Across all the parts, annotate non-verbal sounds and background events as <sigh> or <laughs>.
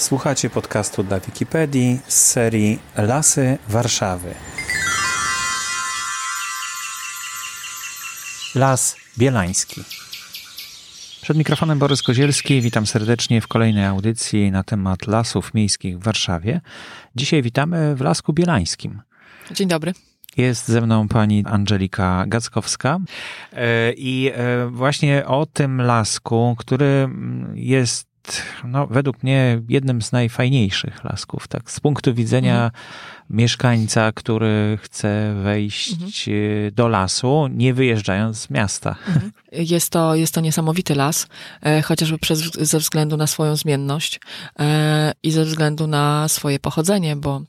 Słuchacie podcastu dla Wikipedii z serii Lasy Warszawy. Las Bielański. Przed mikrofonem Borys Kozielski. Witam serdecznie w kolejnej audycji na temat lasów miejskich w Warszawie. Dzisiaj witamy w Lasku Bielańskim. Dzień dobry. Jest ze mną pani Angelika Gackowska e, i e, właśnie o tym lasku, który jest no, według mnie jednym z najfajniejszych lasków, tak, z punktu widzenia mhm. mieszkańca, który chce wejść mhm. do lasu, nie wyjeżdżając z miasta. Mhm. Jest to, jest to niesamowity las, e, chociażby przez, ze względu na swoją zmienność e, i ze względu na swoje pochodzenie, bo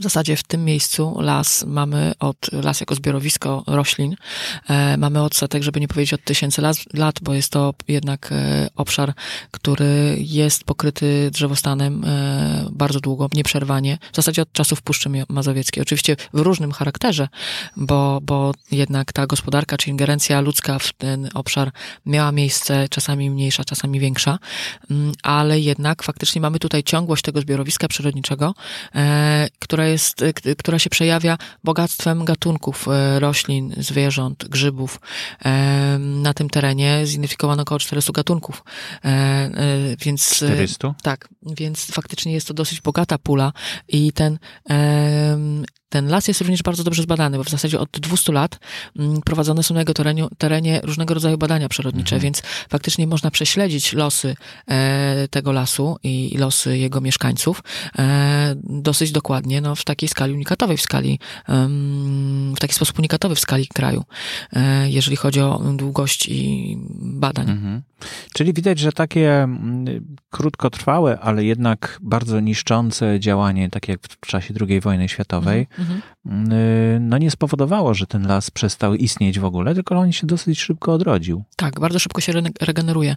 w zasadzie w tym miejscu las mamy od, las jako zbiorowisko roślin, e, mamy odsetek, żeby nie powiedzieć od tysięcy lat, lat bo jest to jednak e, obszar, który jest pokryty drzewostanem e, bardzo długo, nieprzerwanie, w zasadzie od czasów Puszczy Mazowieckiej. Oczywiście w różnym charakterze, bo, bo jednak ta gospodarka czy ingerencja ludzka w ten obszar miała miejsce, czasami mniejsza, czasami większa, mm, ale jednak faktycznie mamy tutaj ciągłość tego zbiorowiska przyrodniczego, e, która jest, y, która się przejawia bogactwem gatunków y, roślin, zwierząt, grzybów. Na tym terenie zidentyfikowano około 400 gatunków. E, więc, 400? Tak, więc faktycznie jest to dosyć bogata pula i ten ten las jest również bardzo dobrze zbadany, bo w zasadzie od 200 lat mm, prowadzone są na jego terenie, terenie różnego rodzaju badania przyrodnicze, mhm. więc faktycznie można prześledzić losy e, tego lasu i losy jego mieszkańców e, dosyć dokładnie, no, w takiej skali unikatowej, w skali, w taki sposób unikatowy w skali kraju, e, jeżeli chodzi o długość i badań. Mhm. Czyli widać, że takie mm, krótkotrwałe, ale jednak bardzo niszczące działanie, tak jak w czasie II wojny światowej, mhm. no nie spowodowało, że ten las przestał istnieć w ogóle, tylko on się dosyć szybko odrodził. Tak, bardzo szybko się regeneruje.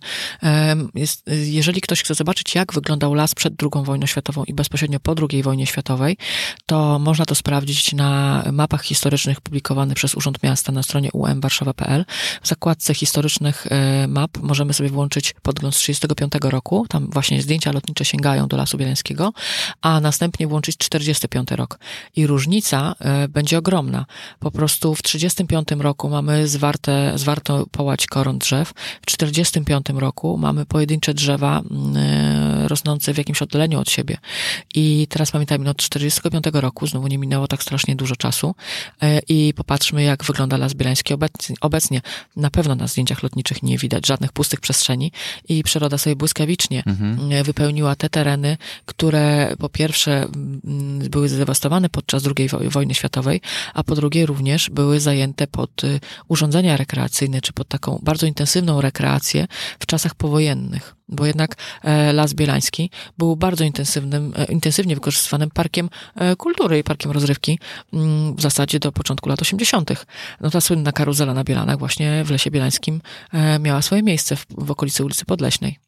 Jest, jeżeli ktoś chce zobaczyć, jak wyglądał las przed II wojną światową i bezpośrednio po II wojnie światowej, to można to sprawdzić na mapach historycznych publikowanych przez Urząd Miasta na stronie umwarszawa.pl. W zakładce historycznych e, map możemy sobie włączyć podgląd z 1935 roku. Tam właśnie zdjęcia lotnicze sięgają do Lasu Bielańskiego, a następnie włączyć 45 rok. I różnica e, będzie ogromna. Po prostu w 35 roku mamy zwarte, zwarto połać koron drzew, w 45 roku mamy pojedyncze drzewa e, rosnące w jakimś oddaleniu od siebie. I teraz pamiętajmy, no od 45 roku, znowu nie minęło tak strasznie dużo czasu e, i popatrzmy, jak wygląda Las Bielański obecnie. obecnie. Na pewno na zdjęciach lotniczych nie widać żadnych pustych przestrzeni i przyroda sobie błyskawicznie mhm. wypełniła te tereny, które po pierwsze były zdewastowane podczas II wojny światowej, a po drugie również były zajęte pod y, urządzenia rekreacyjne, czy pod taką bardzo intensywną rekreację w czasach powojennych bo jednak e, Las Bielański był bardzo intensywnym, e, intensywnie wykorzystywanym parkiem e, kultury i parkiem rozrywki mm, w zasadzie do początku lat 80. No ta słynna karuzela na Bielanach właśnie w Lesie Bielańskim miała swoje miejsce w, w okolicy ulicy Podleśnej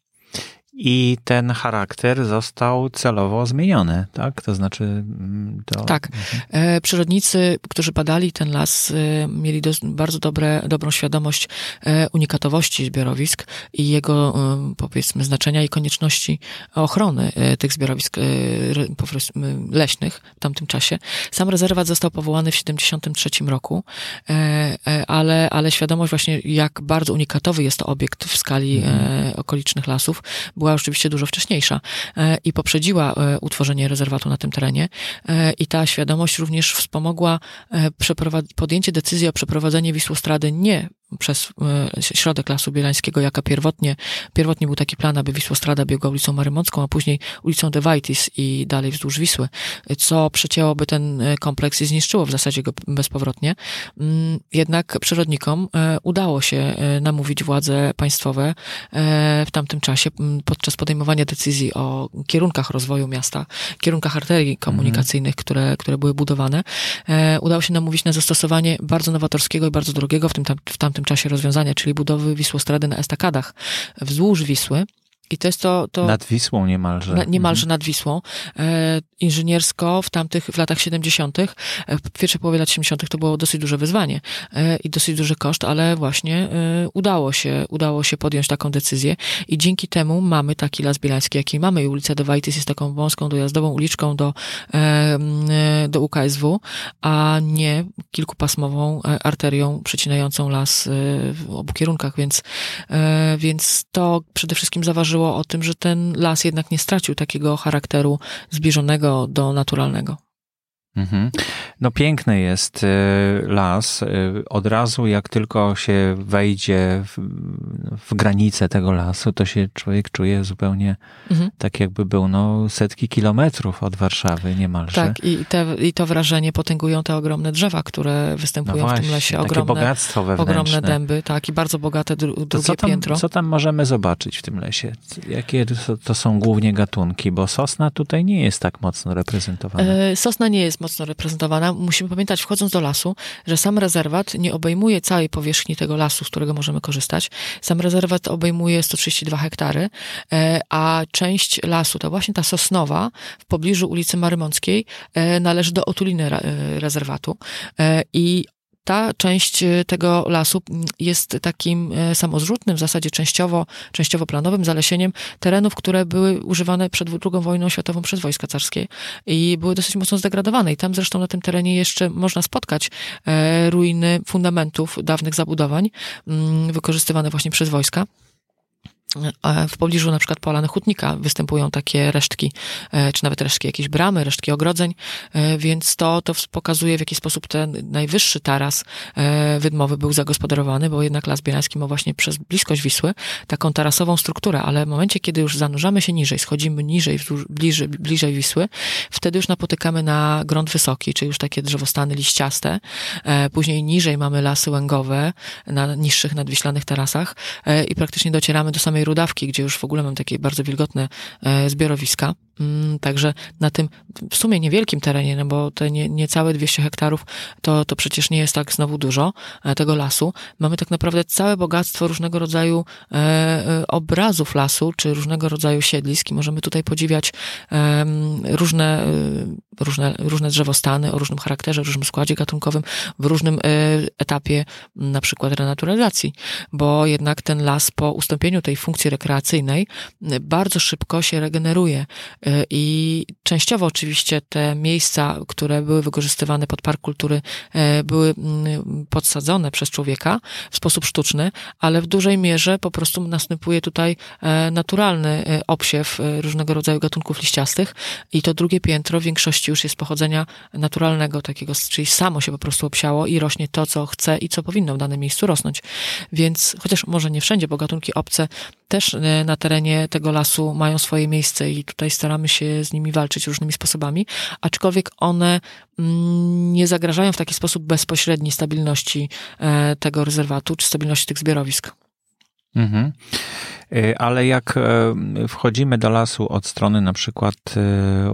i ten charakter został celowo zmieniony, tak? To znaczy. Mm, to... Tak. E, przyrodnicy, którzy badali ten las, e, mieli do, bardzo dobre, dobrą świadomość e, unikatowości zbiorowisk i jego, powiedzmy, znaczenia i konieczności ochrony tych zbiorowisk leśnych w tamtym czasie. Sam rezerwat został powołany w 1973 roku, ale, ale świadomość właśnie, jak bardzo unikatowy jest to obiekt w skali mhm. okolicznych lasów, była oczywiście dużo wcześniejsza e, i poprzedziła e, utworzenie rezerwatu na tym terenie e, i ta świadomość również wspomogła podjęcie decyzji o przeprowadzeniu Wisłostrady nie przez środek Lasu Bielańskiego, jaka pierwotnie, pierwotnie był taki plan, aby Wisłostrada biegła ulicą Marymącką, a później ulicą Dewajtis i dalej wzdłuż Wisły, co przecięłoby ten kompleks i zniszczyło w zasadzie go bezpowrotnie. Mm, jednak przyrodnikom udało się namówić władze państwowe w tamtym czasie podczas podejmowania decyzji o kierunkach rozwoju miasta, kierunkach arterii komunikacyjnych, mhm. które, które były budowane. Udało się namówić na zastosowanie bardzo nowatorskiego i bardzo drogiego w tym, w tamtym czasie rozwiązania, czyli budowy Wisłostrady na estakadach wzdłuż Wisły, I to jest to. to nad Wisłą niemalże. Na, niemalże mhm. nad Wisłą. E, inżyniersko w tamtych, w latach 70., e, w pierwszej połowie lat 70. to było dosyć duże wyzwanie e, i dosyć duży koszt, ale właśnie e, udało się, udało się podjąć taką decyzję i dzięki temu mamy taki Las Bielański, jaki mamy. I ulica Dewajtis jest taką wąską, dojazdową uliczką do, e, e, do UKSW, a nie kilkupasmową arterią przecinającą las w obu kierunkach, więc, więc to przede wszystkim zaważyło o tym, że ten las jednak nie stracił takiego charakteru zbliżonego do naturalnego. Mhm. No piękny jest y, las. Y, od razu jak tylko się wejdzie w, w granice tego lasu, to się człowiek czuje zupełnie mhm. tak jakby był no, setki kilometrów od Warszawy niemalże. Tak i, te, i to wrażenie potęgują te ogromne drzewa, które występują no właśnie, w tym lesie. Ogromne, takie bogactwo wewnętrzne. Ogromne dęby, tak i bardzo bogate dru, drugie co tam, piętro. Co tam możemy zobaczyć w tym lesie? Jakie to, to są głównie gatunki? Bo sosna tutaj nie jest tak mocno reprezentowana. E, sosna nie jest mocno reprezentowana. Musimy pamiętać, wchodząc do lasu, że sam rezerwat nie obejmuje całej powierzchni tego lasu, z którego możemy korzystać. Sam rezerwat obejmuje 132 hektary, e, a część lasu, to właśnie ta sosnowa w pobliżu ulicy Marymąckiej, e, należy do otuliny e, rezerwatu. I ta część e, tego lasu jest takim e, samozrzutnym, w zasadzie częściowo, częściowo planowym zalesieniem terenów, które były używane przed II wojną światową przez wojska carskie i były dosyć mocno zdegradowane. I tam zresztą na tym terenie jeszcze można spotkać e, ruiny fundamentów dawnych zabudowań wykorzystywane właśnie przez wojska w pobliżu na przykład pola Hutnika występują takie resztki, e, czy nawet resztki jakiejś bramy, resztki ogrodzeń, e, więc to, to pokazuje w jaki sposób ten najwyższy taras e, wydmowy był zagospodarowany, bo jednak Las Bielański ma właśnie przez bliskość Wisły taką tarasową strukturę, ale w momencie, kiedy już zanurzamy się niżej, schodzimy niżej, bliżej, bliżej Wisły, wtedy już napotykamy na grunt wysoki, czyli już takie drzewostany liściaste, później niżej mamy lasy łęgowe na niższych nadwiślanych tarasach i praktycznie docieramy do samej Rudawki, gdzie już w ogóle mam takie bardzo wilgotne e, zbiorowiska. Mm, także na tym w sumie niewielkim terenie, no bo te nie, niecałe 200 hektarów to, to przecież nie jest tak znowu dużo e, tego lasu. Mamy tak naprawdę całe bogactwo różnego rodzaju e, e, obrazów lasu, czy różnego rodzaju siedlisk i możemy tutaj podziwiać e, różne, różne, różne drzewostany o różnym charakterze, różnym składzie gatunkowym, w różnym e, etapie na przykład renaturalizacji, bo jednak ten las po ustąpieniu tej funkcji rekreacyjnej bardzo szybko się regeneruje E, I częściowo oczywiście te miejsca, które były wykorzystywane pod park kultury, e, były mm, podsadzone przez człowieka w sposób sztuczny, ale w dużej mierze po prostu następuje tutaj e, naturalny obsiew różnego rodzaju gatunków liściastych i to drugie piętro w większości już jest pochodzenia naturalnego takiego, czyli samo się po prostu obsiało i rośnie to, co chce i co powinno w danym miejscu rosnąć. Więc, chociaż może nie wszędzie, bo gatunki obce też na terenie tego lasu mają swoje miejsce i tutaj staramy się z nimi walczyć różnymi sposobami, aczkolwiek one mm, nie zagrażają w taki sposób bezpośredniej stabilności e, tego rezerwatu czy stabilności tych zbiorowisk. Mhm. E, ale jak e, wchodzimy do lasu od strony na przykład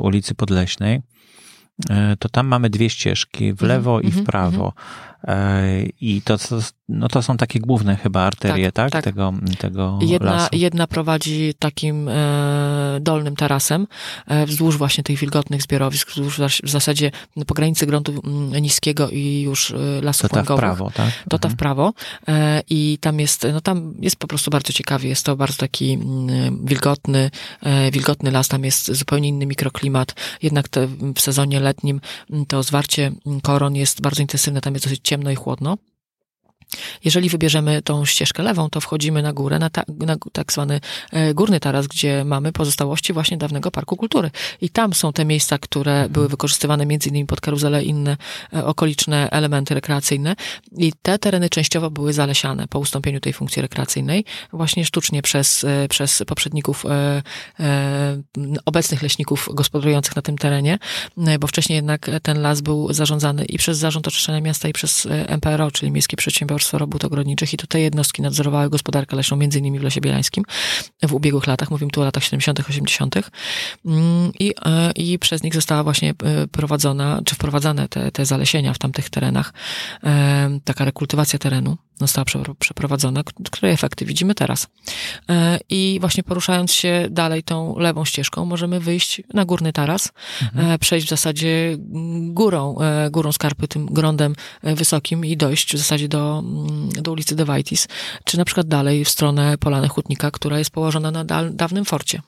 ulicy Podleśnej, to tam mamy dwie ścieżki, w lewo mm -hmm, i w mhm, prawo. Mm -hmm. I to, no to są takie główne chyba arterie, tak? tak? tak. Tego, tego jedna, lasu. jedna prowadzi takim e, dolnym tarasem e, wzdłuż właśnie tych wilgotnych zbiorowisk, wzdłuż w zasadzie po granicy gruntu mm, niskiego i już e, lasów To ta w prawo, tak? To ta w mhm. prawo. E, I tam jest, no tam jest po prostu bardzo ciekawie. Jest to bardzo taki mm, wilgotny, e, wilgotny las. Tam jest zupełnie inny mikroklimat. Jednak te, w sezonie letnim mm, to zwarcie koron jest bardzo intensywne. Tam jest dosyć ciemno i chłodno. Jeżeli wybierzemy tą ścieżkę lewą, to wchodzimy na górę, na, ta, na tak zwany e, górny taras, gdzie mamy pozostałości właśnie dawnego Parku Kultury. I tam są te miejsca, które były wykorzystywane między innymi pod karuzelę i inne e, okoliczne elementy rekreacyjne. I te tereny częściowo były zalesiane po ustąpieniu tej funkcji rekreacyjnej, właśnie sztucznie przez, e, przez poprzedników obecnych leśników gospodarujących na tym terenie, bo wcześniej jednak ten las był zarządzany i przez Zarząd Oczyszczania Miasta i przez MPRO, czyli Miejskie Przedsiębiorstwo Przedsiębiorstwo Robót Ogrodniczych i tutaj jednostki nadzorowały gospodarkę leśną, między innymi w Lesie Bielańskim w ubiegłych latach, mówimy tu o latach 70., 80. Mm, I, e, i przez nich została właśnie e, prowadzona, czy wprowadzane te, te zalesienia w tamtych terenach, e, taka rekultywacja terenu została przeprowadzona, której efekty widzimy teraz. E, I właśnie poruszając się dalej tą lewą ścieżką, możemy wyjść na górny taras, mhm. przejść w zasadzie górą, górą skarpy, tym grądem wysokim i dojść w zasadzie do, mm, do ulicy Devaitis, czy na przykład dalej w stronę Polany Hutnika, która jest położona na dawnym forcie.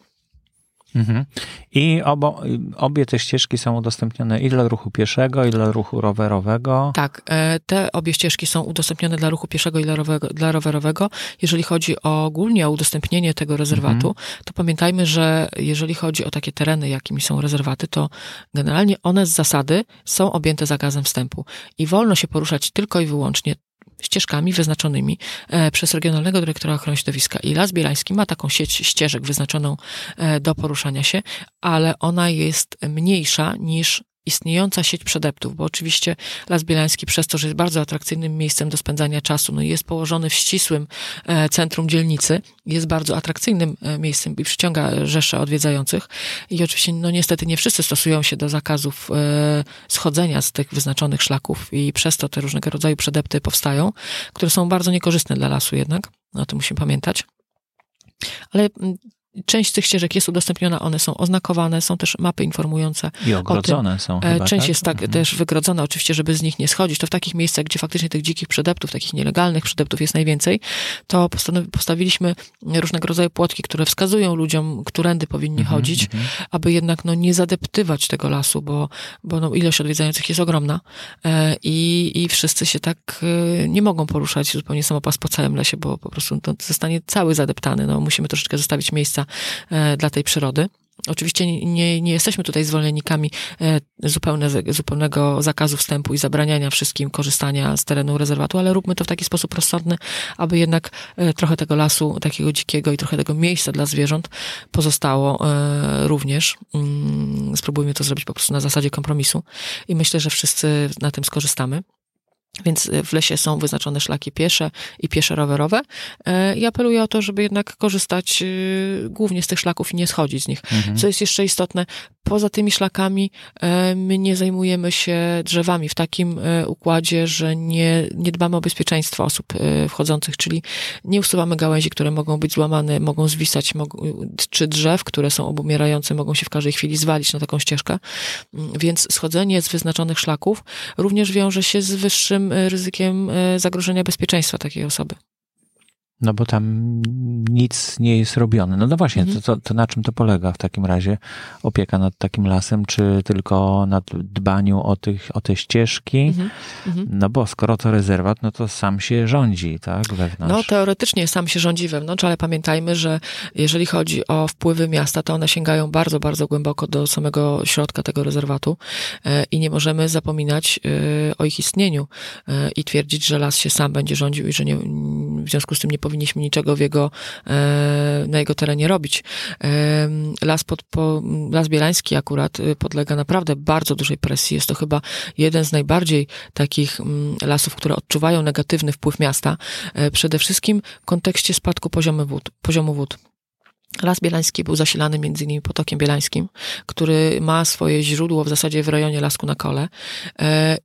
Mhm. I obo, obie te ścieżki są udostępnione i dla ruchu pieszego, i dla ruchu rowerowego. Tak, e, te obie ścieżki są udostępnione dla ruchu pieszego i dla, rowerowego. Dla rowerowego. Jeżeli chodzi o, ogólnie o udostępnienie tego rezerwatu, mhm. to pamiętajmy, że jeżeli chodzi o takie tereny, jakimi są rezerwaty, to generalnie one z zasady są objęte zakazem wstępu i wolno się poruszać tylko i wyłącznie ścieżkami wyznaczonymi e, przez Regionalnego Dyrektora Ochrony Środowiska. I Las Bielański ma taką sieć ścieżek wyznaczoną e, do poruszania się, ale ona jest mniejsza niż istniejąca sieć przedeptów, bo oczywiście Las Bielański przez to, że jest bardzo atrakcyjnym miejscem do spędzania czasu, no jest położony w ścisłym e, centrum dzielnicy, jest bardzo atrakcyjnym e, miejscem i przyciąga rzesze odwiedzających i oczywiście, no niestety nie wszyscy stosują się do zakazów e, schodzenia z tych wyznaczonych szlaków i przez to te różnego rodzaju przedepty powstają, które są bardzo niekorzystne dla lasu jednak, o tym musimy pamiętać. Ale Część z tych ścieżek jest udostępniona, one są oznakowane, są też mapy informujące. I ogrodzone są. E, chyba, Część tak? jest tak mhm. też wygrodzona, oczywiście, żeby z nich nie schodzić. To w takich miejscach, gdzie faktycznie tych dzikich przedeptów, takich nielegalnych przedeptów jest najwięcej, to postawiliśmy różnego rodzaju płotki, które wskazują ludziom, którędy powinni mhm, chodzić, mhm. aby jednak no, nie zadeptywać tego lasu, bo, bo no, ilość odwiedzających jest ogromna e, i, i wszyscy się tak e, nie mogą poruszać zupełnie samopas po całym lesie, bo po prostu to zostanie cały zadeptany. No, musimy troszeczkę zostawić miejsca E, dla tej przyrody. Oczywiście nie, nie jesteśmy tutaj zwolennikami e, zupełne, zupełnego zakazu wstępu i zabraniania wszystkim korzystania z terenu rezerwatu, ale róbmy to w taki sposób rozsądny, aby jednak e, trochę tego lasu, takiego dzikiego i trochę tego miejsca dla zwierząt pozostało również. Mm, spróbujmy to zrobić po prostu na zasadzie kompromisu i myślę, że wszyscy na tym skorzystamy. Więc w lesie są wyznaczone szlaki piesze i piesze rowerowe. E, I apeluję o to, żeby jednak korzystać y, głównie z tych szlaków i nie schodzić z nich. Mhm. Co jest jeszcze istotne, poza tymi szlakami e, my nie zajmujemy się drzewami w takim e, układzie, że nie, nie dbamy o bezpieczeństwo osób wchodzących, czyli nie usuwamy gałęzi, które mogą być złamane, mogą zwisać, mogą, czy drzew, które są obumierające, mogą się w każdej chwili zwalić na taką ścieżkę. Mm, więc schodzenie z wyznaczonych szlaków również wiąże się z wyższym E, ryzykiem e, zagrożenia bezpieczeństwa takiej osoby. No bo tam nic nie jest robione. No, no właśnie, mhm. to, to, to, na czym to polega w takim razie? Opieka nad takim lasem, czy tylko nad dbaniu o, tych, o te ścieżki? Mhm. Mhm. No bo skoro to rezerwat, no to sam się rządzi, tak, wewnątrz? No teoretycznie sam się rządzi wewnątrz, ale pamiętajmy, że jeżeli chodzi o wpływy miasta, to one sięgają bardzo, bardzo głęboko do samego środka tego rezerwatu e, i nie możemy zapominać e, o ich istnieniu e, i twierdzić, że las się sam będzie rządził i że nie, w związku z tym nie powinniśmy niczego w jego, e, na jego terenie robić. E, las, pod, po, Las Bielański akurat e, podlega naprawdę bardzo dużej presji. Jest to chyba jeden z najbardziej takich mm, lasów, które odczuwają negatywny wpływ miasta. Przede wszystkim w kontekście spadku poziomu wód. Poziomu wód. Las Bielański był zasilany między innymi potokiem bielańskim, który ma swoje źródło w zasadzie w rejonie Lasku na Kole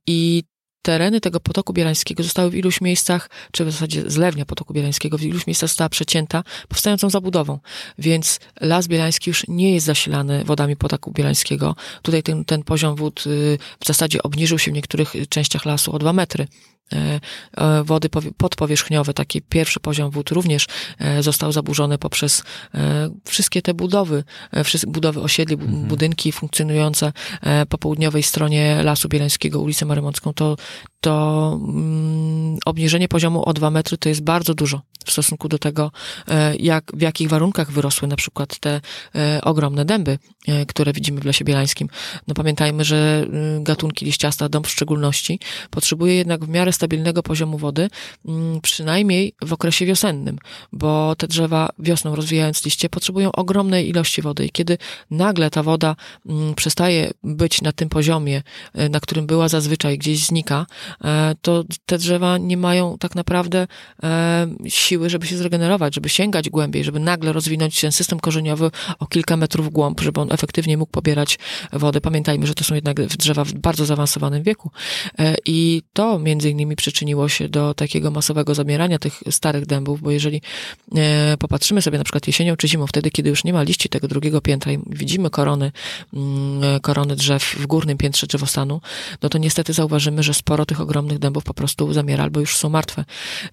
i tereny tego potoku bielańskiego zostały w iluś miejscach, czy w zasadzie zlewnia potoku bielańskiego w iluś miejscach została przecięta powstającą zabudową. Więc las bielański już nie jest zasilany wodami potoku bielańskiego. Tutaj ten, ten poziom wód y, w zasadzie obniżył się w niektórych częściach lasu o dwa metry. E, e, wody podpowierzchniowe, taki pierwszy poziom wód również e, został zaburzony poprzez wszystkie te budowy, budowy osiedli, mhm. budynki funkcjonujące po południowej stronie Lasu Bielańskiego, ulicę Marymącką, to, to mm, obniżenie poziomu o dwa metry to jest bardzo dużo w stosunku do tego, jak, w jakich warunkach wyrosły na przykład te ogromne dęby, które widzimy w Lesie Bielańskim. No pamiętajmy, że y, gatunki liściasta, dąb w szczególności, potrzebuje jednak w miarę stabilnego poziomu wody, mm, przynajmniej w okresie wiosennym, bo te drzewa wiosną rozwijając liście potrzebują ogromnej ilości wody i kiedy nagle ta woda mm, przestaje być na tym poziomie, e, na którym była zazwyczaj, gdzieś znika, e, to te drzewa nie mają tak naprawdę e, siły, żeby się zregenerować, żeby sięgać głębiej, żeby nagle rozwinąć ten system korzeniowy o kilka metrów głąb, żeby on efektywnie mógł pobierać wodę. Pamiętajmy, że to są jednak drzewa w bardzo zaawansowanym wieku. I to między innymi przyczyniło się do takiego masowego zabierania tych starych dębów, bo jeżeli popatrzymy sobie na przykład jesienią czy zimą, wtedy, kiedy już nie ma liści tego drugiego piętra i widzimy korony, mm, korony drzew w górnym piętrze drzewostanu, no to niestety zauważymy, że sporo tych ogromnych dębów po prostu zamiera albo już są martwe.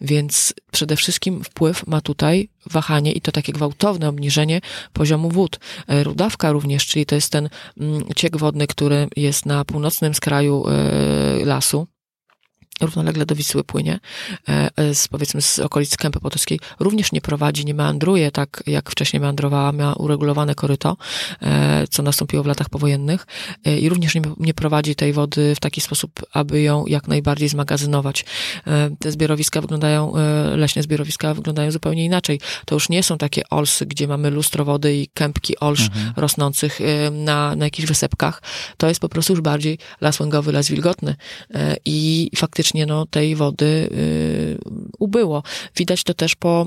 Więc przede wszystkim wpływ ma tutaj wahanie i to takie gwałtowne obniżenie poziomu wód. E, rudawka również, czyli to jest ten mm, ciek wodny, który jest na północnym skraju e, lasu, równolegle do Wisły płynie, e, e, z, powiedzmy z okolic Kępy Potockiej, również nie prowadzi, nie meandruje tak, jak wcześniej meandrowała, miała uregulowane koryto, e, co nastąpiło w latach powojennych i również nie, nie prowadzi tej wody w taki sposób, aby ją jak najbardziej zmagazynować. Te zbiorowiska wyglądają, leśne zbiorowiska wyglądają zupełnie inaczej. To już nie są takie olsy, gdzie mamy lustro wody i kępki olsz mhm. rosnących na, na jakichś wysepkach. To jest po prostu już bardziej las łęgowy, las wilgotny i faktycznie faktycznie no, tej wody y, ubyło. Widać to też po,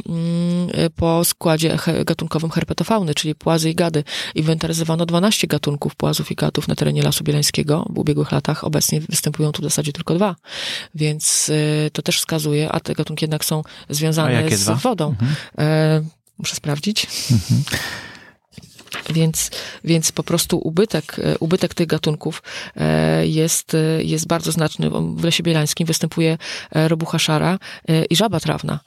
y, po składzie gatunkowym herpetofauny, czyli płazy i gady. Inwentaryzowano 12 gatunków płazów i gadów na terenie Lasu Bielańskiego w ubiegłych latach. Obecnie występują tu w zasadzie tylko dwa. Więc y, to też wskazuje, a te gatunki jednak są związane z dwa? wodą. Mhm. E, muszę sprawdzić. Mhm. Więc, więc po prostu ubytek, e, ubytek tych gatunków e, jest, e, jest bardzo znaczny. W Lesie Bielańskim występuje robucha szara i żaba trawna.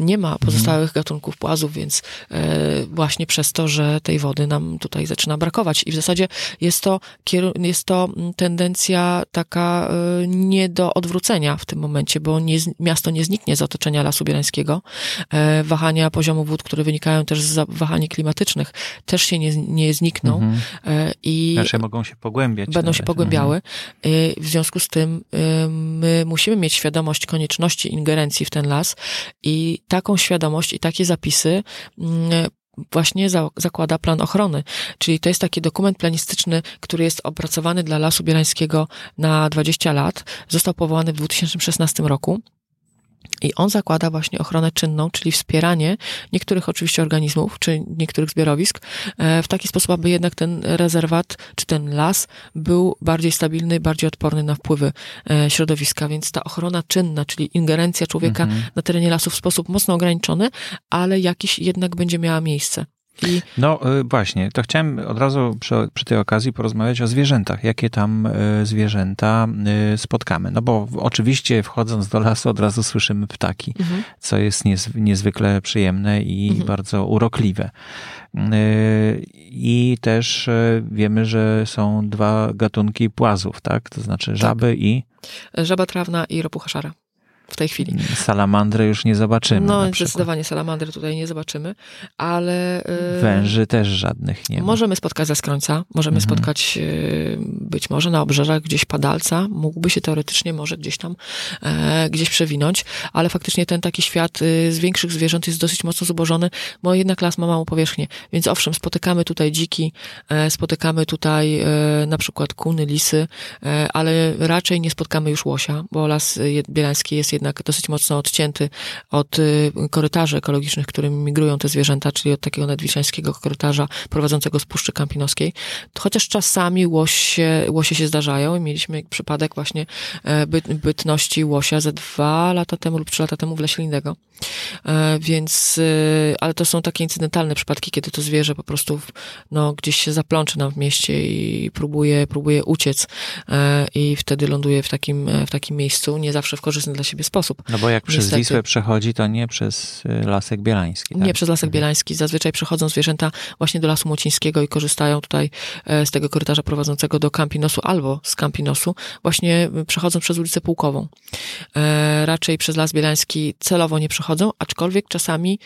Nie ma pozostałych mhm. gatunków płazów, więc właśnie przez to, że tej wody nam tutaj zaczyna brakować. I w zasadzie jest to, jest to tendencja taka nie do odwrócenia w tym momencie, bo nie, miasto nie zniknie z otoczenia Lasu Bielańskiego. Wahania poziomu wód, które wynikają też z wahań klimatycznych, też się nie, nie znikną. Mhm. E, I Znaczy mogą się pogłębiać. Będą nawet. się pogłębiały. Mhm. E, w związku z tym e, my musimy mieć świadomość konieczności ingerencji w ten las i taką świadomość i takie zapisy mm, właśnie za, zakłada plan ochrony. Czyli to jest taki dokument planistyczny, który jest opracowany dla Lasu Bielańskiego na 20 lat. Został powołany w 2016 roku. I on zakłada właśnie ochronę czynną, czyli wspieranie niektórych oczywiście organizmów, czy niektórych zbiorowisk, e, w taki sposób, aby jednak ten rezerwat, czy ten las był bardziej stabilny, bardziej odporny na wpływy e, środowiska. Więc ta ochrona czynna, czyli ingerencja człowieka mhm. na terenie lasu w sposób mocno ograniczony, ale jakiś jednak będzie miała miejsce. I... No y, właśnie, to chciałem od razu przy, przy, tej okazji porozmawiać o zwierzętach. Jakie tam y, zwierzęta y, spotkamy? No bo oczywiście wchodząc do lasu od razu słyszymy ptaki, mhm. co jest niezwykle przyjemne i mhm. bardzo urokliwe. I też wiemy, że są dwa gatunki płazów, tak? To znaczy żaby tak. i... Żaba trawna i ropucha szara w tej chwili. Salamandry już nie zobaczymy. No, zdecydowanie salamandry tutaj nie zobaczymy, ale. Yy, Węży też żadnych nie ma. Możemy spotkać zaskrońca, możemy mhm. spotkać yy, być może na obrzeżach gdzieś padalca, mógłby się teoretycznie może gdzieś tam e, gdzieś przewinąć, ale faktycznie ten taki świat y, z większych zwierząt jest dosyć mocno zubożony, bo jednak las ma małą powierzchnię. Więc owszem, spotykamy tutaj dziki, e, spotykamy tutaj e, na przykład kuny, lisy, ale raczej nie spotkamy już łosia, bo las bielański jest jednak dosyć mocno odcięty od y, korytarzy ekologicznych, którymi migrują te zwierzęta, czyli od takiego nadwiślańskiego korytarza prowadzącego z Puszczy Kampinoskiej. Chociaż czasami łosie, łosie się zdarzają i mieliśmy przypadek właśnie e, byt, bytności łosia ze dwa lata temu lub trzy lata temu w Lesie Lindego. E, więc, y, ale to są takie incydentalne przypadki, kiedy to zwierzę po prostu no, gdzieś się zaplączy nam w mieście i próbuje, próbuje uciec e, i wtedy ląduje w takim, w takim miejscu, nie zawsze w korzystny dla siebie sposób. No bo jak przez Wisłę przechodzi, to nie przez y, Lasek Bielański. Tak? Nie przez Lasek. Bielański. Zazwyczaj przychodzą zwierzęta właśnie do Lasu Młocińskiego i korzystają tutaj e, z tego korytarza prowadzącego do Campinosu albo z Campinosu, właśnie y, przechodząc przez ulicę Pułkową. E, raczej przez Las Bielański celowo nie przechodzą, aczkolwiek czasami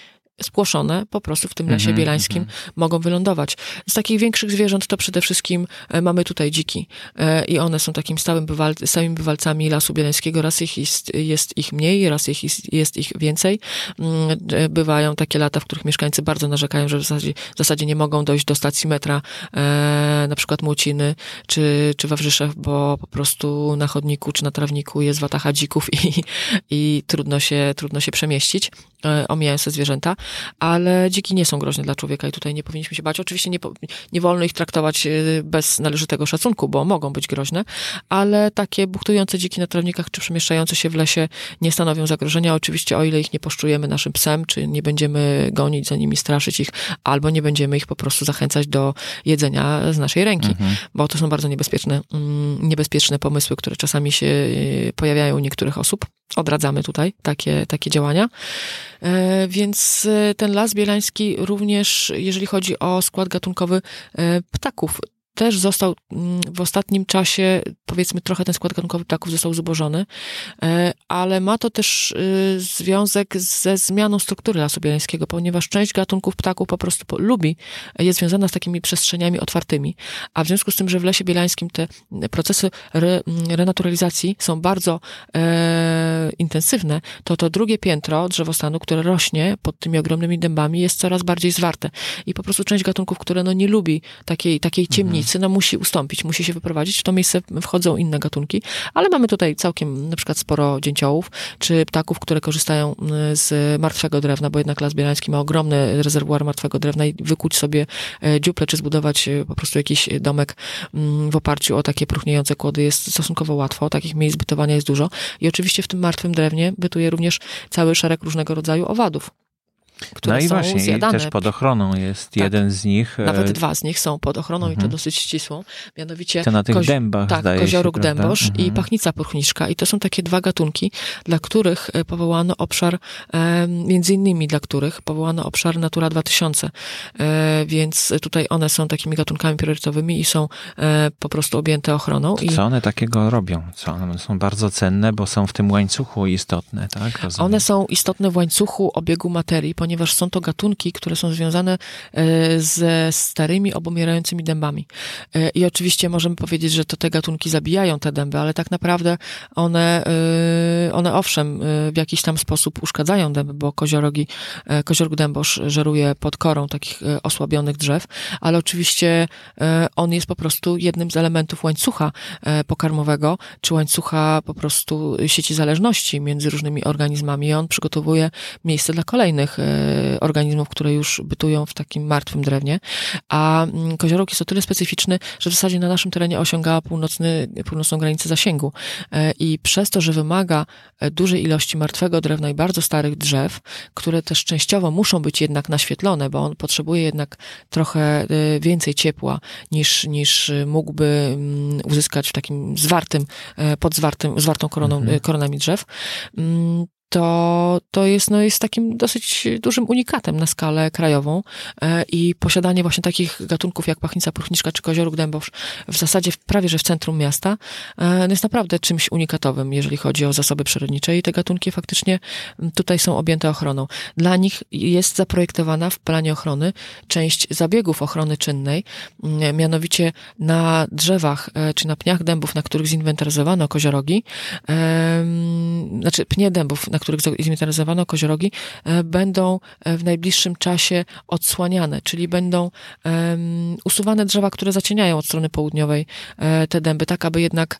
spłoszone po prostu w tym lesie mm -hmm, bielańskim mm -hmm. mogą wylądować. Z takich większych zwierząt to przede wszystkim e, mamy tutaj dziki e, i one są takim stałym bywal, stałymi bywalcami lasu bielańskiego. Raz ich jest, jest ich mniej, raz ich jest, jest, ich więcej. Mm, e, bywają takie lata, w których mieszkańcy bardzo narzekają, że w zasadzie, w zasadzie nie mogą dojść do stacji metra, na przykład Młociny czy, czy Wawrzyszew, bo po prostu na chodniku czy na trawniku jest watacha dzików i, i trudno się, trudno się przemieścić. E, omijając te zwierzęta, ale dziki nie są groźne dla człowieka i tutaj nie powinniśmy się bać. Oczywiście nie, nie wolno ich traktować e, bez należytego szacunku, bo mogą być groźne, ale takie buchtujące dziki na trawnikach czy przemieszczające się w lesie nie stanowią zagrożenia. Oczywiście o ile ich nie poszczujemy naszym psem, czy nie będziemy gonić za nimi, straszyć ich, albo nie będziemy ich po prostu zachęcać do jedzenia z naszej ręki, mhm. bo to są bardzo niebezpieczne, mm, niebezpieczne pomysły, które czasami się e, pojawiają u niektórych osób. Odradzamy tutaj takie, takie działania. E, więc e, ten las bielański również, jeżeli chodzi o skład gatunkowy ptaków, też został mm, w ostatnim czasie, powiedzmy, trochę ten skład gatunkowy ptaków został zubożony, e, ale ma to też y, związek ze zmianą struktury lasu bielańskiego, ponieważ część gatunków ptaków po prostu lubi, jest związana z takimi przestrzeniami otwartymi, a w związku z tym, że w lesie bielańskim te procesy re, mm, renaturalizacji są bardzo e, intensywne, to to drugie piętro drzewostanu, które rośnie pod tymi ogromnymi dębami, jest coraz bardziej zwarte. I po prostu część gatunków, które no nie lubi takiej, takiej ciemnicy, no musi ustąpić, musi się wyprowadzić. W to miejsce wchodzą inne gatunki, ale mamy tutaj całkiem na przykład sporo dzięciołów, czy ptaków, które korzystają mm, z martwego drewna, bo jednak Las Bielański ma ogromny rezerwuar martwego drewna i wykuć sobie e, dziuple, czy zbudować e, po prostu jakiś domek mm, w oparciu o takie próchniejące kłody jest stosunkowo łatwo. Takich miejsc bytowania jest dużo. I oczywiście w tym martwym drewnie bytuje również cały szereg różnego rodzaju owadów które no i są właśnie, zjadane. I też pod ochroną jest tak, jeden z nich. E, Nawet dwa z nich są pod ochroną mhm. i to dosyć ścisłą. Mianowicie to na tych kozi- dębach tak, kozioróg się, dębosz mhm. i pachnica purchniczka. I to są takie dwa gatunki, dla których e, powołano obszar, między innymi dla których powołano obszar Natura 2000. E, więc tutaj one są takimi gatunkami priorytetowymi i są po prostu objęte ochroną. I co one takiego robią? Co one są bardzo cenne, bo są w tym łańcuchu istotne, tak? Rozumiem. One są istotne w łańcuchu obiegu materii, ponieważ są to gatunki, które są związane e, ze starymi, obumierającymi dębami. E, I oczywiście możemy powiedzieć, że to te gatunki zabijają te dęby, ale tak naprawdę one, e, one owszem, w jakiś tam sposób uszkadzają dęby, bo koziorogi, koziorg dębosz żeruje pod korą takich osłabionych drzew, ale oczywiście on jest po prostu jednym z elementów łańcucha pokarmowego, czy łańcucha po prostu sieci zależności między różnymi organizmami. I on przygotowuje miejsce dla kolejnych organizmów, które już bytują w takim martwym drewnie, a mm, koziorok jest o tyle specyficzny, że w zasadzie na naszym terenie osiąga północny, północną granicę zasięgu. E, i przez to, że wymaga e, dużej ilości martwego drewna i bardzo starych drzew, które też częściowo muszą być jednak naświetlone, bo on potrzebuje jednak trochę e, więcej ciepła niż, niż mógłby mm, uzyskać w takim zwartym, pod zwartym, zwartą koroną, mhm. koronami drzew, mm, to, to jest, no, jest takim dosyć dużym unikatem na skalę krajową e, i posiadanie właśnie takich gatunków jak pachnica pruchniczka czy kozioróg dębosz w zasadzie prawie, że w centrum miasta e, no jest naprawdę czymś unikatowym, jeżeli chodzi o zasoby przyrodnicze i te gatunki faktycznie tutaj są objęte ochroną. Dla nich jest zaprojektowana w planie ochrony część zabiegów ochrony czynnej, mianowicie na drzewach e, czy na pniach dębów, na których zinwentaryzowano koziorogi, znaczy pnie dębów, na na których zinwentaryzowano koziorogi, e, będą e, w najbliższym czasie odsłaniane, czyli będą um, usuwane drzewa, które zacieniają od strony południowej e, te dęby, tak aby jednak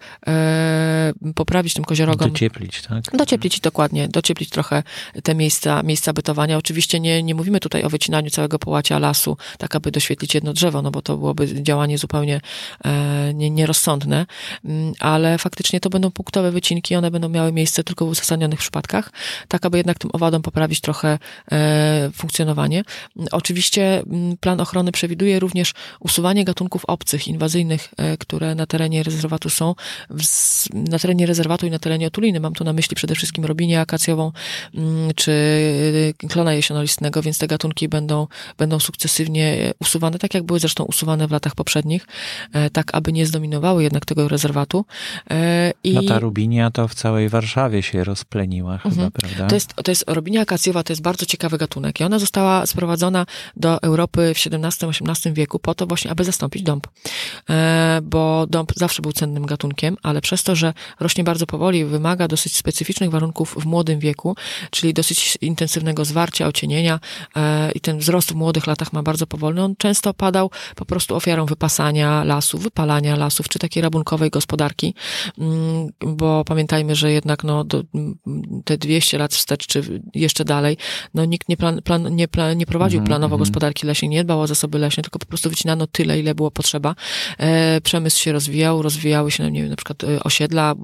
poprawić tym koziorogom. Docieplić, tak? Docieplić, dokładnie. Docieplić trochę te miejsca, miejsca bytowania. Oczywiście nie, nie mówimy tutaj o wycinaniu całego połacia lasu, tak aby doświetlić jedno drzewo, no bo to byłoby działanie zupełnie e, nie, nierozsądne, mm, ale faktycznie to będą punktowe wycinki, one będą miały miejsce tylko w uzasadnionych przypadkach tak aby jednak tym owadom poprawić trochę e, funkcjonowanie. Oczywiście plan ochrony przewiduje również usuwanie gatunków obcych, inwazyjnych, e, które na terenie rezerwatu są, na terenie rezerwatu i na terenie otuliny. Mam tu na myśli przede wszystkim robinię akacjową czy e, klona jesionolistnego, więc te gatunki będą, będą sukcesywnie usuwane, tak jak były zresztą usuwane w latach poprzednich, tak aby nie zdominowały jednak tego rezerwatu. I... No ta rubinia to w całej Warszawie się rozpleniła chyba mhm. prawda? To jest, to jest robinia akacjowa, to jest bardzo ciekawy gatunek i ona została sprowadzona do Europy w XVII-XVIII wieku po to właśnie, aby zastąpić dąb. E, bo dąb zawsze był cennym gatunkiem, ale przez to, że rośnie bardzo powoli, wymaga dosyć specyficznych warunków w młodym wieku, czyli dosyć intensywnego zwarcia, ocienienia e, i ten wzrost w młodych latach ma bardzo powolny, on często padał po prostu ofiarą wypasania lasów, wypalania lasów, czy takiej rabunkowej gospodarki, mm, bo pamiętajmy, że jednak no, do, te 200 lat wstecz, czy jeszcze dalej, no nikt nie, plan, plan, nie, plan, nie prowadził Mhm, planowo mhm. gospodarki leśnej, nie dbał o zasoby leśne, tylko po prostu wycinano tyle, ile było potrzeba. E, przemysł się rozwijał, rozwijały się, no nie wiem, na przykład e, osiedla,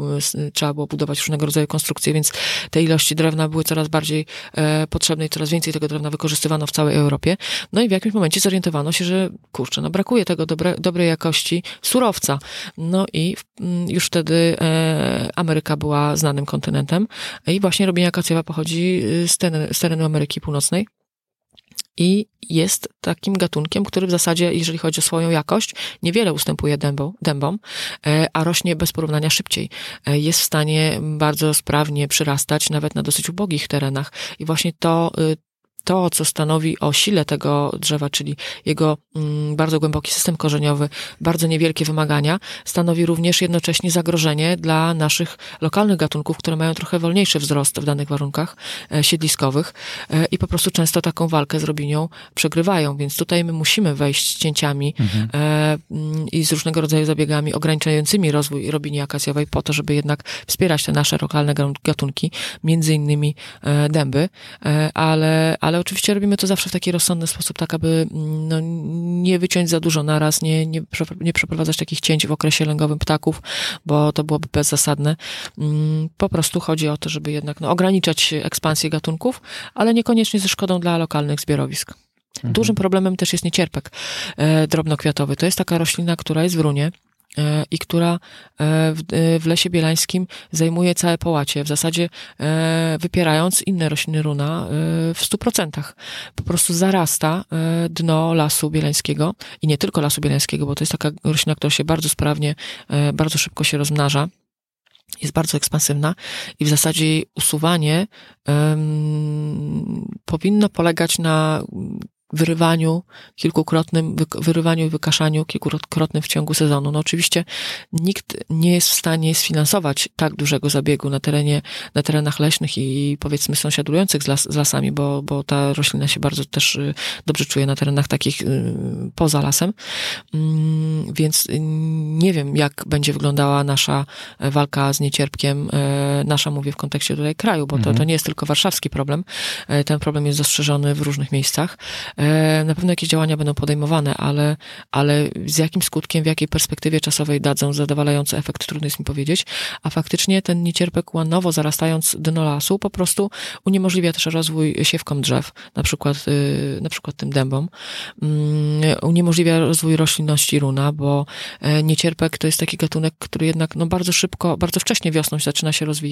trzeba było budować różnego rodzaju konstrukcje, więc te ilości drewna były coraz bardziej e, potrzebne i coraz więcej tego drewna wykorzystywano w całej Europie. No i w jakimś momencie zorientowano się, że kurczę, no brakuje tego dobre, dobrej jakości surowca. No i już wtedy e, Ameryka była znanym kontynentem i właśnie robienia akacjowa pochodzi y, z, z terenu Ameryki Północnej. I jest takim gatunkiem, który w zasadzie, jeżeli chodzi o swoją jakość, niewiele ustępuje dębom, dębom, e, a rośnie bez porównania szybciej. E, Jest w stanie bardzo sprawnie przyrastać nawet na dosyć ubogich terenach. I właśnie to, y, to, co stanowi o sile tego drzewa, czyli jego mm, bardzo głęboki system korzeniowy, bardzo niewielkie wymagania, stanowi również jednocześnie zagrożenie dla naszych lokalnych gatunków, które mają trochę wolniejszy wzrost w danych warunkach e, siedliskowych e, i po prostu często taką walkę z robinią przegrywają. Więc tutaj my musimy wejść z cięciami Mhm. e, mm, i z różnego rodzaju zabiegami ograniczającymi rozwój robini akacjowej po to, żeby jednak wspierać te nasze lokalne gatun- gatunki, między innymi dęby, e, ale, ale oczywiście robimy to zawsze w taki rozsądny sposób, tak aby mm, no, nie wyciąć za dużo naraz, nie, nie, nie przeprowadzać takich cięć w okresie lęgowym ptaków, bo to byłoby bezzasadne. Mm, Po prostu chodzi o to, żeby jednak no, ograniczać ekspansję gatunków, ale niekoniecznie ze szkodą dla lokalnych zbiorowisk. Dużym problemem też jest niecierpek e, drobnokwiatowy. To jest taka roślina, która jest w runie i która e, w, e, w lesie bielańskim zajmuje całe połacie, w zasadzie e, wypierając inne rośliny runa e, w stu procentach. Po prostu zarasta e, dno lasu bielańskiego i nie tylko lasu bielańskiego, bo to jest taka roślina, która się bardzo sprawnie, e, bardzo szybko się rozmnaża jest bardzo ekspansywna i w zasadzie jej usuwanie em, powinno polegać na wyrywaniu kilkukrotnym, wyrywaniu i wykaszaniu kilkukrotnym w ciągu sezonu. No oczywiście nikt nie jest w stanie sfinansować tak dużego zabiegu na terenie, na terenach leśnych i powiedzmy sąsiadujących z, las, z lasami, bo, bo ta roślina się bardzo też y, dobrze czuje na terenach takich y, poza lasem. Mm, Więc y, nie wiem, jak będzie wyglądała nasza e, walka z niecierpkiem, e, nasza mówię w kontekście tutaj kraju, bo to, Mhm. to nie jest tylko warszawski problem. E, Ten problem jest dostrzeżony w różnych miejscach. E, Na pewno jakieś działania będą podejmowane, ale, ale z jakim skutkiem, w jakiej perspektywie czasowej dadzą zadowalający efekt, trudno jest mi powiedzieć. A faktycznie ten niecierpek łanowo zarastając dno lasu po prostu uniemożliwia też rozwój siewkom drzew, na przykład, y, na przykład tym dębom. Mm, Uniemożliwia rozwój roślinności runa, bo e, niecierpek to jest taki gatunek, który jednak no, bardzo szybko, bardzo wcześnie wiosną zaczyna się rozwijać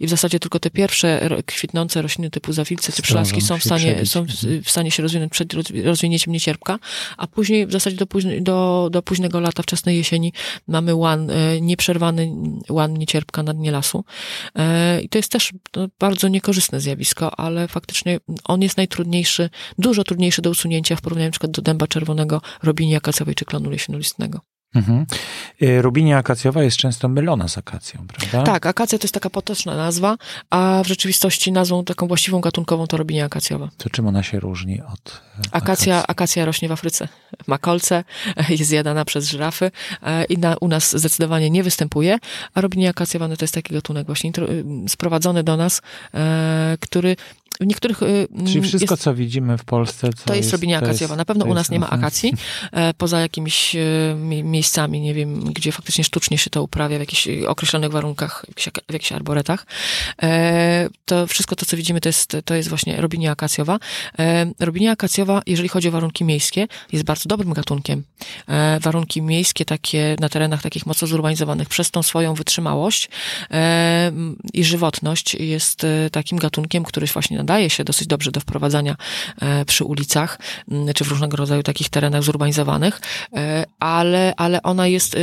i w zasadzie tylko te pierwsze kwitnące rośliny typu zawilce czy przylazki Zdążą są w stanie, przebić. są w, stanie się rozwinąć przed roz- rozwinięciem niecierpka, a później w zasadzie do, późne, do, do późnego lata, wczesnej jesieni mamy łan, e, nieprzerwany łan niecierpka na dnie lasu. E, I to jest też no, bardzo niekorzystne zjawisko, ale faktycznie on jest najtrudniejszy, dużo trudniejszy do usunięcia w porównaniu na przykład do dęba czerwonego, robinia akacjowej czy klonu leśnolistnego. Mhm. Y, Rubinia akacjowa jest często mylona z akacją, prawda? Tak, akacja to jest taka potoczna nazwa, a w rzeczywistości nazwą taką właściwą gatunkową to robinia akacjowa. To czym ona się różni od e, Akacja, akacji? akacja rośnie w Afryce. Ma kolce, <laughs> jest zjadana przez żyrafy e, i na, u nas zdecydowanie nie występuje, a robinia akacjowa no to jest taki gatunek właśnie intro- y, sprowadzony do nas, e, który w niektórych... y, Czyli mm, wszystko, jest, co widzimy w Polsce, co to jest robinia to akacjowa. Na pewno u jest- nas nie ma akacji, e, poza jakimiś e, mi- miejscami, nie wiem, gdzie faktycznie sztucznie się to uprawia w jakichś e, określonych warunkach, w jakichś, arboretach. To wszystko to, co widzimy, to jest, to jest właśnie robinia akacjowa. E, Robinia akacjowa, jeżeli chodzi o warunki miejskie, jest bardzo dobrym gatunkiem. Warunki miejskie takie na terenach takich mocno zurbanizowanych przez tą swoją wytrzymałość i żywotność jest takim gatunkiem, który właśnie nadaje się dosyć dobrze do wprowadzania e, przy ulicach, czy w różnego rodzaju takich terenach zurbanizowanych, e, ale, ale ona jest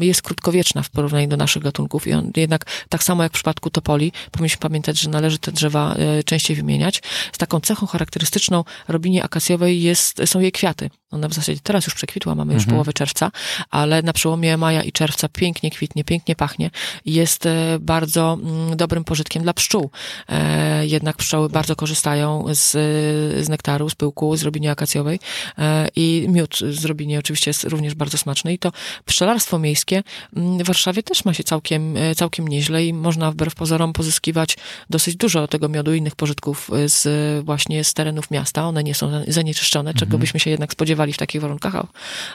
jest krótkowieczna w porównaniu do naszych gatunków i on jednak tak samo jak w przypadku topoli powinniśmy pamiętać, że należy te drzewa e, częściej wymieniać. Z taką cechą charakterystyczną robinie akacjowej jest, są jej kwiaty. Ona w zasadzie teraz już przekwitła, mamy już Mhm. połowę czerwca, ale na przełomie maja i czerwca pięknie kwitnie, pięknie pachnie i jest e, bardzo mm, dobrym pożytkiem dla pszczół. E, Jednak pszczoły bardzo korzystają z, z nektaru, z pyłku, z robiny akacjowej e, i miód z robiny oczywiście jest również bardzo smaczny i to pszczelarstwo miejskie mm, w Warszawie też ma się całkiem, e, całkiem nieźle i można wbrew pozorom pozyskiwać dosyć dużo tego miodu i innych pożytków e, z właśnie z terenów miasta. One nie są zanieczyszczone, czego byśmy się jednak spodziewali w takich warunkach, a,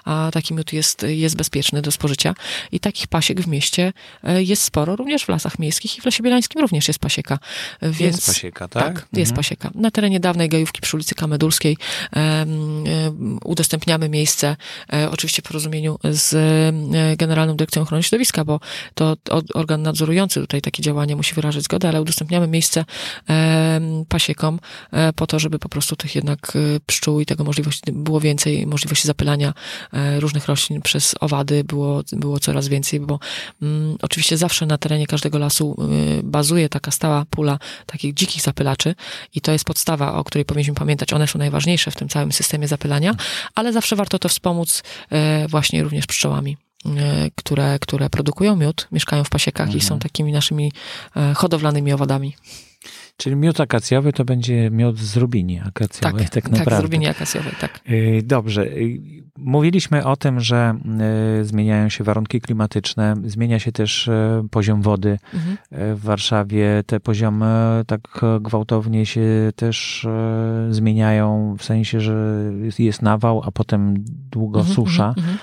a taki miód jest, jest bezpieczny do spożycia. I takich pasiek w mieście e, jest sporo, również w lasach miejskich i w Lesie Bielańskim również jest pasieka. E, Więc, Jest pasieka, tak? tak, jest Mhm. pasieka. Na terenie dawnej gajówki przy ulicy Kamedulskiej em, udostępniamy miejsce, e, oczywiście w porozumieniu z Generalną Dyrekcją Ochrony Środowiska, bo to organ nadzorujący tutaj takie działanie musi wyrażać zgodę, ale udostępniamy miejsce pasiekom po to, żeby po prostu tych jednak pszczół i tego możliwości było więcej, możliwości zapylania e, różnych roślin przez owady było, było coraz więcej, bo mm, oczywiście zawsze na terenie każdego lasu y, bazuje taka stała pula takich dzikich zapylaczy i to jest podstawa, o której powinniśmy pamiętać. One są najważniejsze w tym całym systemie zapylania, ale zawsze warto to wspomóc e, właśnie również pszczołami. e, Które, które produkują miód, mieszkają w pasiekach i są takimi naszymi hodowlanymi owadami. Czyli miód akacjowy to będzie miód z rubini akacjowej, tak, tak, naprawdę. z rubini akacjowej, tak. Y, Dobrze. Y, Mówiliśmy o tym, że y, zmieniają się warunki klimatyczne, zmienia się też poziom wody Mhm. w Warszawie. Te poziomy tak gwałtownie się też zmieniają, w sensie, że jest- nawał, a potem długo Mhm, susza. mhm, mhm.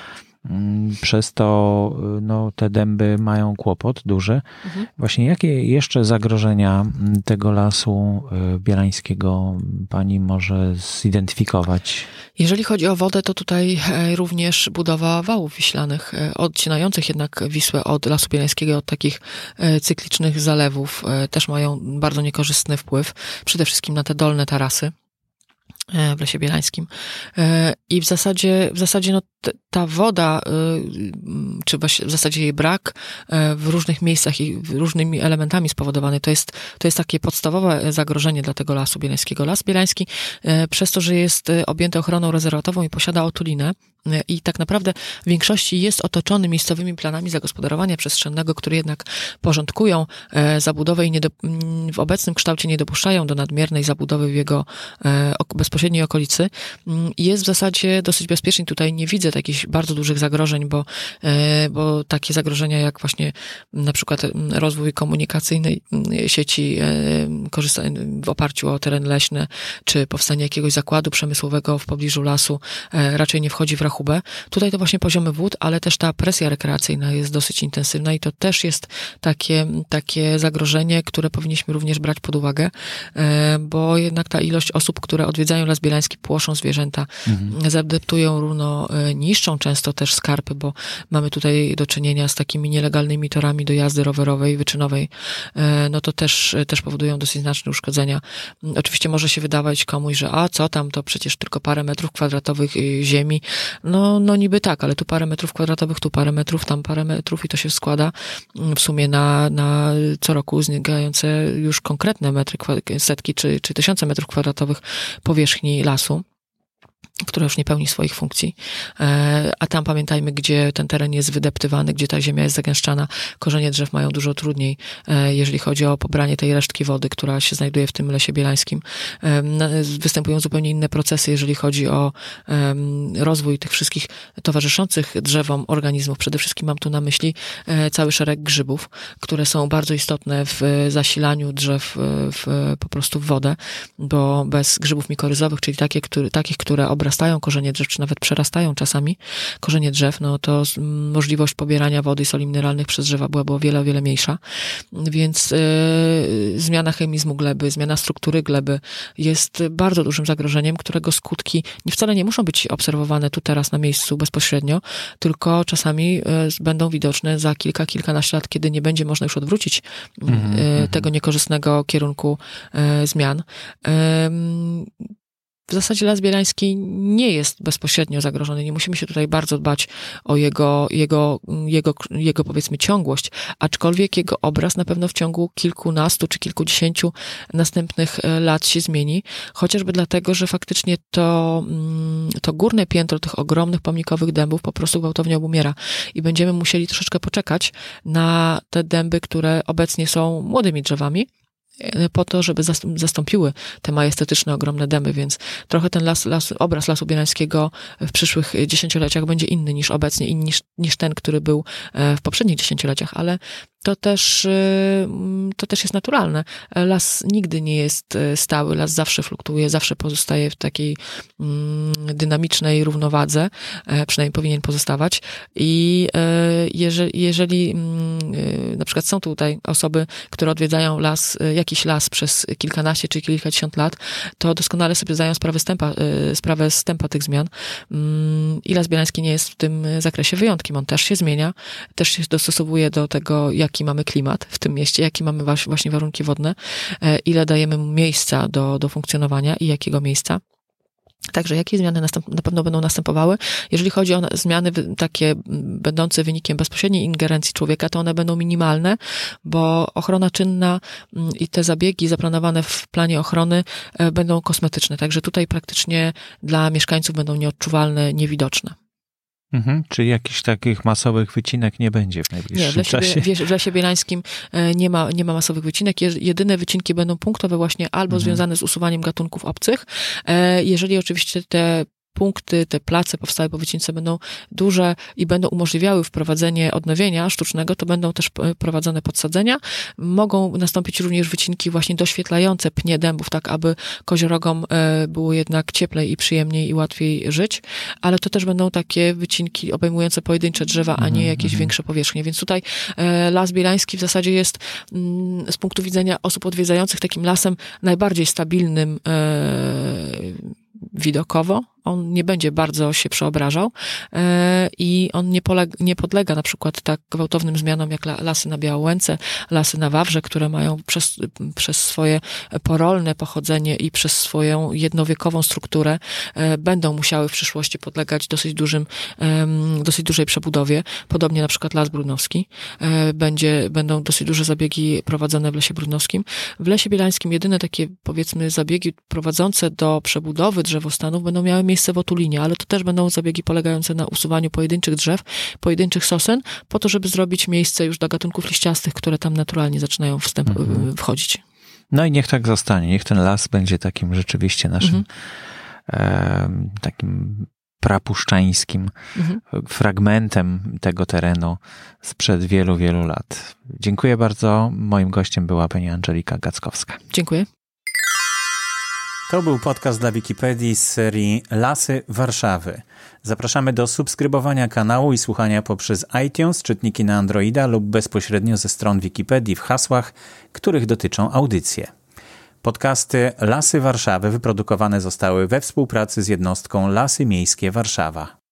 Przez to y, no, te dęby mają kłopot duży. Mhm. Właśnie jakie jeszcze zagrożenia mm, tego lasu y, bielańskiego pani może zidentyfikować? Jeżeli chodzi o wodę, to tutaj e, również budowa wałów wiślanych, e, odcinających jednak Wisłę od Lasu Bielańskiego, od takich e, cyklicznych zalewów, też mają bardzo niekorzystny wpływ, przede wszystkim na te dolne tarasy w Lesie Bielańskim. E, I w zasadzie, w zasadzie no, ta woda, mm, czy w zasadzie jej brak e, w różnych miejscach i różnymi elementami spowodowany, to jest, to jest takie podstawowe zagrożenie dla tego Lasu Bielańskiego. Las Bielański e, przez to, że jest e, objęty ochroną rezerwatową i posiada otulinę, e, i tak naprawdę w większości jest otoczony miejscowymi planami zagospodarowania przestrzennego, które jednak porządkują e, zabudowę i nie do, mm, w obecnym kształcie nie dopuszczają do nadmiernej zabudowy w jego e, ok- bezpośredniej okolicy. Mm, Jest w zasadzie dosyć bezpieczny. Tutaj nie widzę takich bardzo dużych zagrożeń, bo, e, bo takie zagrożenia jak właśnie na przykład mm, rozwój komunikacyjnej mm, sieci e, w oparciu o teren leśny, czy powstanie jakiegoś zakładu przemysłowego w pobliżu lasu e, raczej nie wchodzi w rachubę. Tutaj to właśnie poziomy wód, ale też ta presja rekreacyjna jest dosyć intensywna i to też jest takie, takie zagrożenie, które powinniśmy również brać pod uwagę, bo jednak ta ilość osób, które odwiedzają Las Bielański, płoszą zwierzęta, zadeptują runo, e, niszczą często też skarpy, bo mamy tutaj do czynienia z takimi nielegalnymi torami do jazdy rowerowej, wyczynowej, e, no to też, też powodują dosyć znaczne uszkodzenia. Mm, Oczywiście może się wydawać komuś, że a co tam, to przecież tylko parę metrów kwadratowych ziemi. No, no niby tak, ale tu parę metrów kwadratowych, tu parę metrów, tam parę metrów i to się składa mm, w sumie na, na co roku znikające już konkretne metry, setki czy, czy tysiące metrów kwadratowych powierzchni lasu która już nie pełni swoich funkcji. E, A tam pamiętajmy, gdzie ten teren jest wydeptywany, gdzie ta ziemia jest zagęszczana. Korzenie drzew mają dużo trudniej, e, jeżeli chodzi o pobranie tej resztki wody, która się znajduje w tym lesie bielańskim. E, Występują zupełnie inne procesy, jeżeli chodzi o rozwój tych wszystkich towarzyszących drzewom organizmów. Przede wszystkim mam tu na myśli cały szereg grzybów, które są bardzo istotne w zasilaniu drzew w, po prostu w wodę, bo bez grzybów mikoryzowych, czyli takie, które, takich, które obrastają korzenie drzew, czy nawet przerastają czasami korzenie drzew, no to możliwość pobierania wody i soli mineralnych przez drzewa byłaby o wiele, o wiele mniejsza. Więc e, zmiana chemizmu gleby, zmiana struktury gleby jest bardzo dużym zagrożeniem, którego skutki wcale nie muszą być obserwowane tu teraz na miejscu bezpośrednio, tylko czasami z- będą widoczne za kilka, kilkanaście lat, kiedy nie będzie można już odwrócić m, Mhm, e, mhm. tego niekorzystnego kierunku zmian. W zasadzie Las Bielański nie jest bezpośrednio zagrożony. Nie musimy się tutaj bardzo dbać o jego, jego, jego, jego powiedzmy ciągłość, aczkolwiek jego obraz na pewno w ciągu kilkunastu czy kilkudziesięciu następnych e, lat się zmieni, chociażby dlatego, że faktycznie to, mm, to górne piętro tych ogromnych pomnikowych dębów po prostu gwałtownie obumiera. I będziemy musieli troszeczkę poczekać na te dęby, które obecnie są młodymi drzewami, po to, żeby zastąpiły te majestetyczne, ogromne demy, więc trochę ten las, las, obraz Lasu Bielańskiego w przyszłych dziesięcioleciach będzie inny niż obecnie niż, niż ten, który był e, w poprzednich dziesięcioleciach, ale to też, y, to też jest naturalne. Las nigdy nie jest y, stały, las zawsze fluktuuje, zawsze pozostaje w takiej mm, dynamicznej równowadze, e, przynajmniej powinien pozostawać. I e, jeżeli, jeżeli mm, y, na przykład są tutaj osoby, które odwiedzają las, jakiś las przez kilkanaście czy kilkadziesiąt lat, to doskonale sobie zdają sprawę, stępa, sprawę stępa tych zmian. Mm, I Las Bielański nie jest w tym zakresie wyjątkiem. On też się zmienia, też się dostosowuje do tego, jak jaki mamy klimat w tym mieście, jakie mamy właśnie warunki wodne, e, ile dajemy miejsca do, do funkcjonowania i jakiego miejsca. Także jakie zmiany na pewno będą następowały? Jeżeli chodzi o zmiany takie będące wynikiem bezpośredniej ingerencji człowieka, to one będą minimalne, bo ochrona czynna i te zabiegi zaplanowane w planie ochrony e, będą kosmetyczne. Także tutaj praktycznie dla mieszkańców będą nieodczuwalne, niewidoczne. Mhm, czyli jakichś takich masowych wycinek nie będzie w najbliższym nie, lesie, czasie? Nie, w Lesie Bielańskim e, nie ma, nie ma masowych wycinek. Jedyne wycinki będą punktowe właśnie albo mhm. związane z usuwaniem gatunków obcych. E, jeżeli oczywiście te punkty, te place powstałe po wycince będą duże i będą umożliwiały wprowadzenie odnowienia sztucznego, to będą też prowadzone podsadzenia. Mogą nastąpić również wycinki właśnie doświetlające pnie dębów, tak aby koziorogom e, było jednak cieplej i przyjemniej i łatwiej żyć, ale to też będą takie wycinki obejmujące pojedyncze drzewa, a nie mhm, jakieś mhm. większe powierzchnie. Więc tutaj e, Las Bielański w zasadzie jest mm, z punktu widzenia osób odwiedzających takim lasem najbardziej stabilnym e, widokowo, on nie będzie bardzo się przeobrażał e, i on nie, polega, nie podlega na przykład tak gwałtownym zmianom jak lasy na Białęce, lasy na Wawrze, które mają przez, przez swoje porolne pochodzenie i przez swoją jednowiekową strukturę e, będą musiały w przyszłości podlegać dosyć dużym, dosyć dużej przebudowie. Podobnie na przykład Las Brudnowski. E, będzie, będą dosyć duże zabiegi prowadzone w Lesie Brudnowskim. W Lesie Bielańskim jedyne takie powiedzmy zabiegi prowadzące do przebudowy drzewostanów będą miały miejsce w otulinie, ale to też będą zabiegi polegające na usuwaniu pojedynczych drzew, pojedynczych sosen, po to, żeby zrobić miejsce już dla gatunków liściastych, które tam naturalnie zaczynają wstęp, mhm. wchodzić. No i niech tak zostanie. Niech ten las będzie takim rzeczywiście naszym mhm. e, takim prapuszczańskim mhm. fragmentem tego terenu sprzed wielu, wielu lat. Dziękuję bardzo. Moim gościem była pani Angelika Gackowska. Dziękuję. To był podcast dla Wikipedii z serii Lasy Warszawy. Zapraszamy do subskrybowania kanału i słuchania poprzez iTunes, czytniki na Androida lub bezpośrednio ze stron Wikipedii w hasłach, których dotyczą audycje. Podcasty Lasy Warszawy wyprodukowane zostały we współpracy z jednostką Lasy Miejskie Warszawa.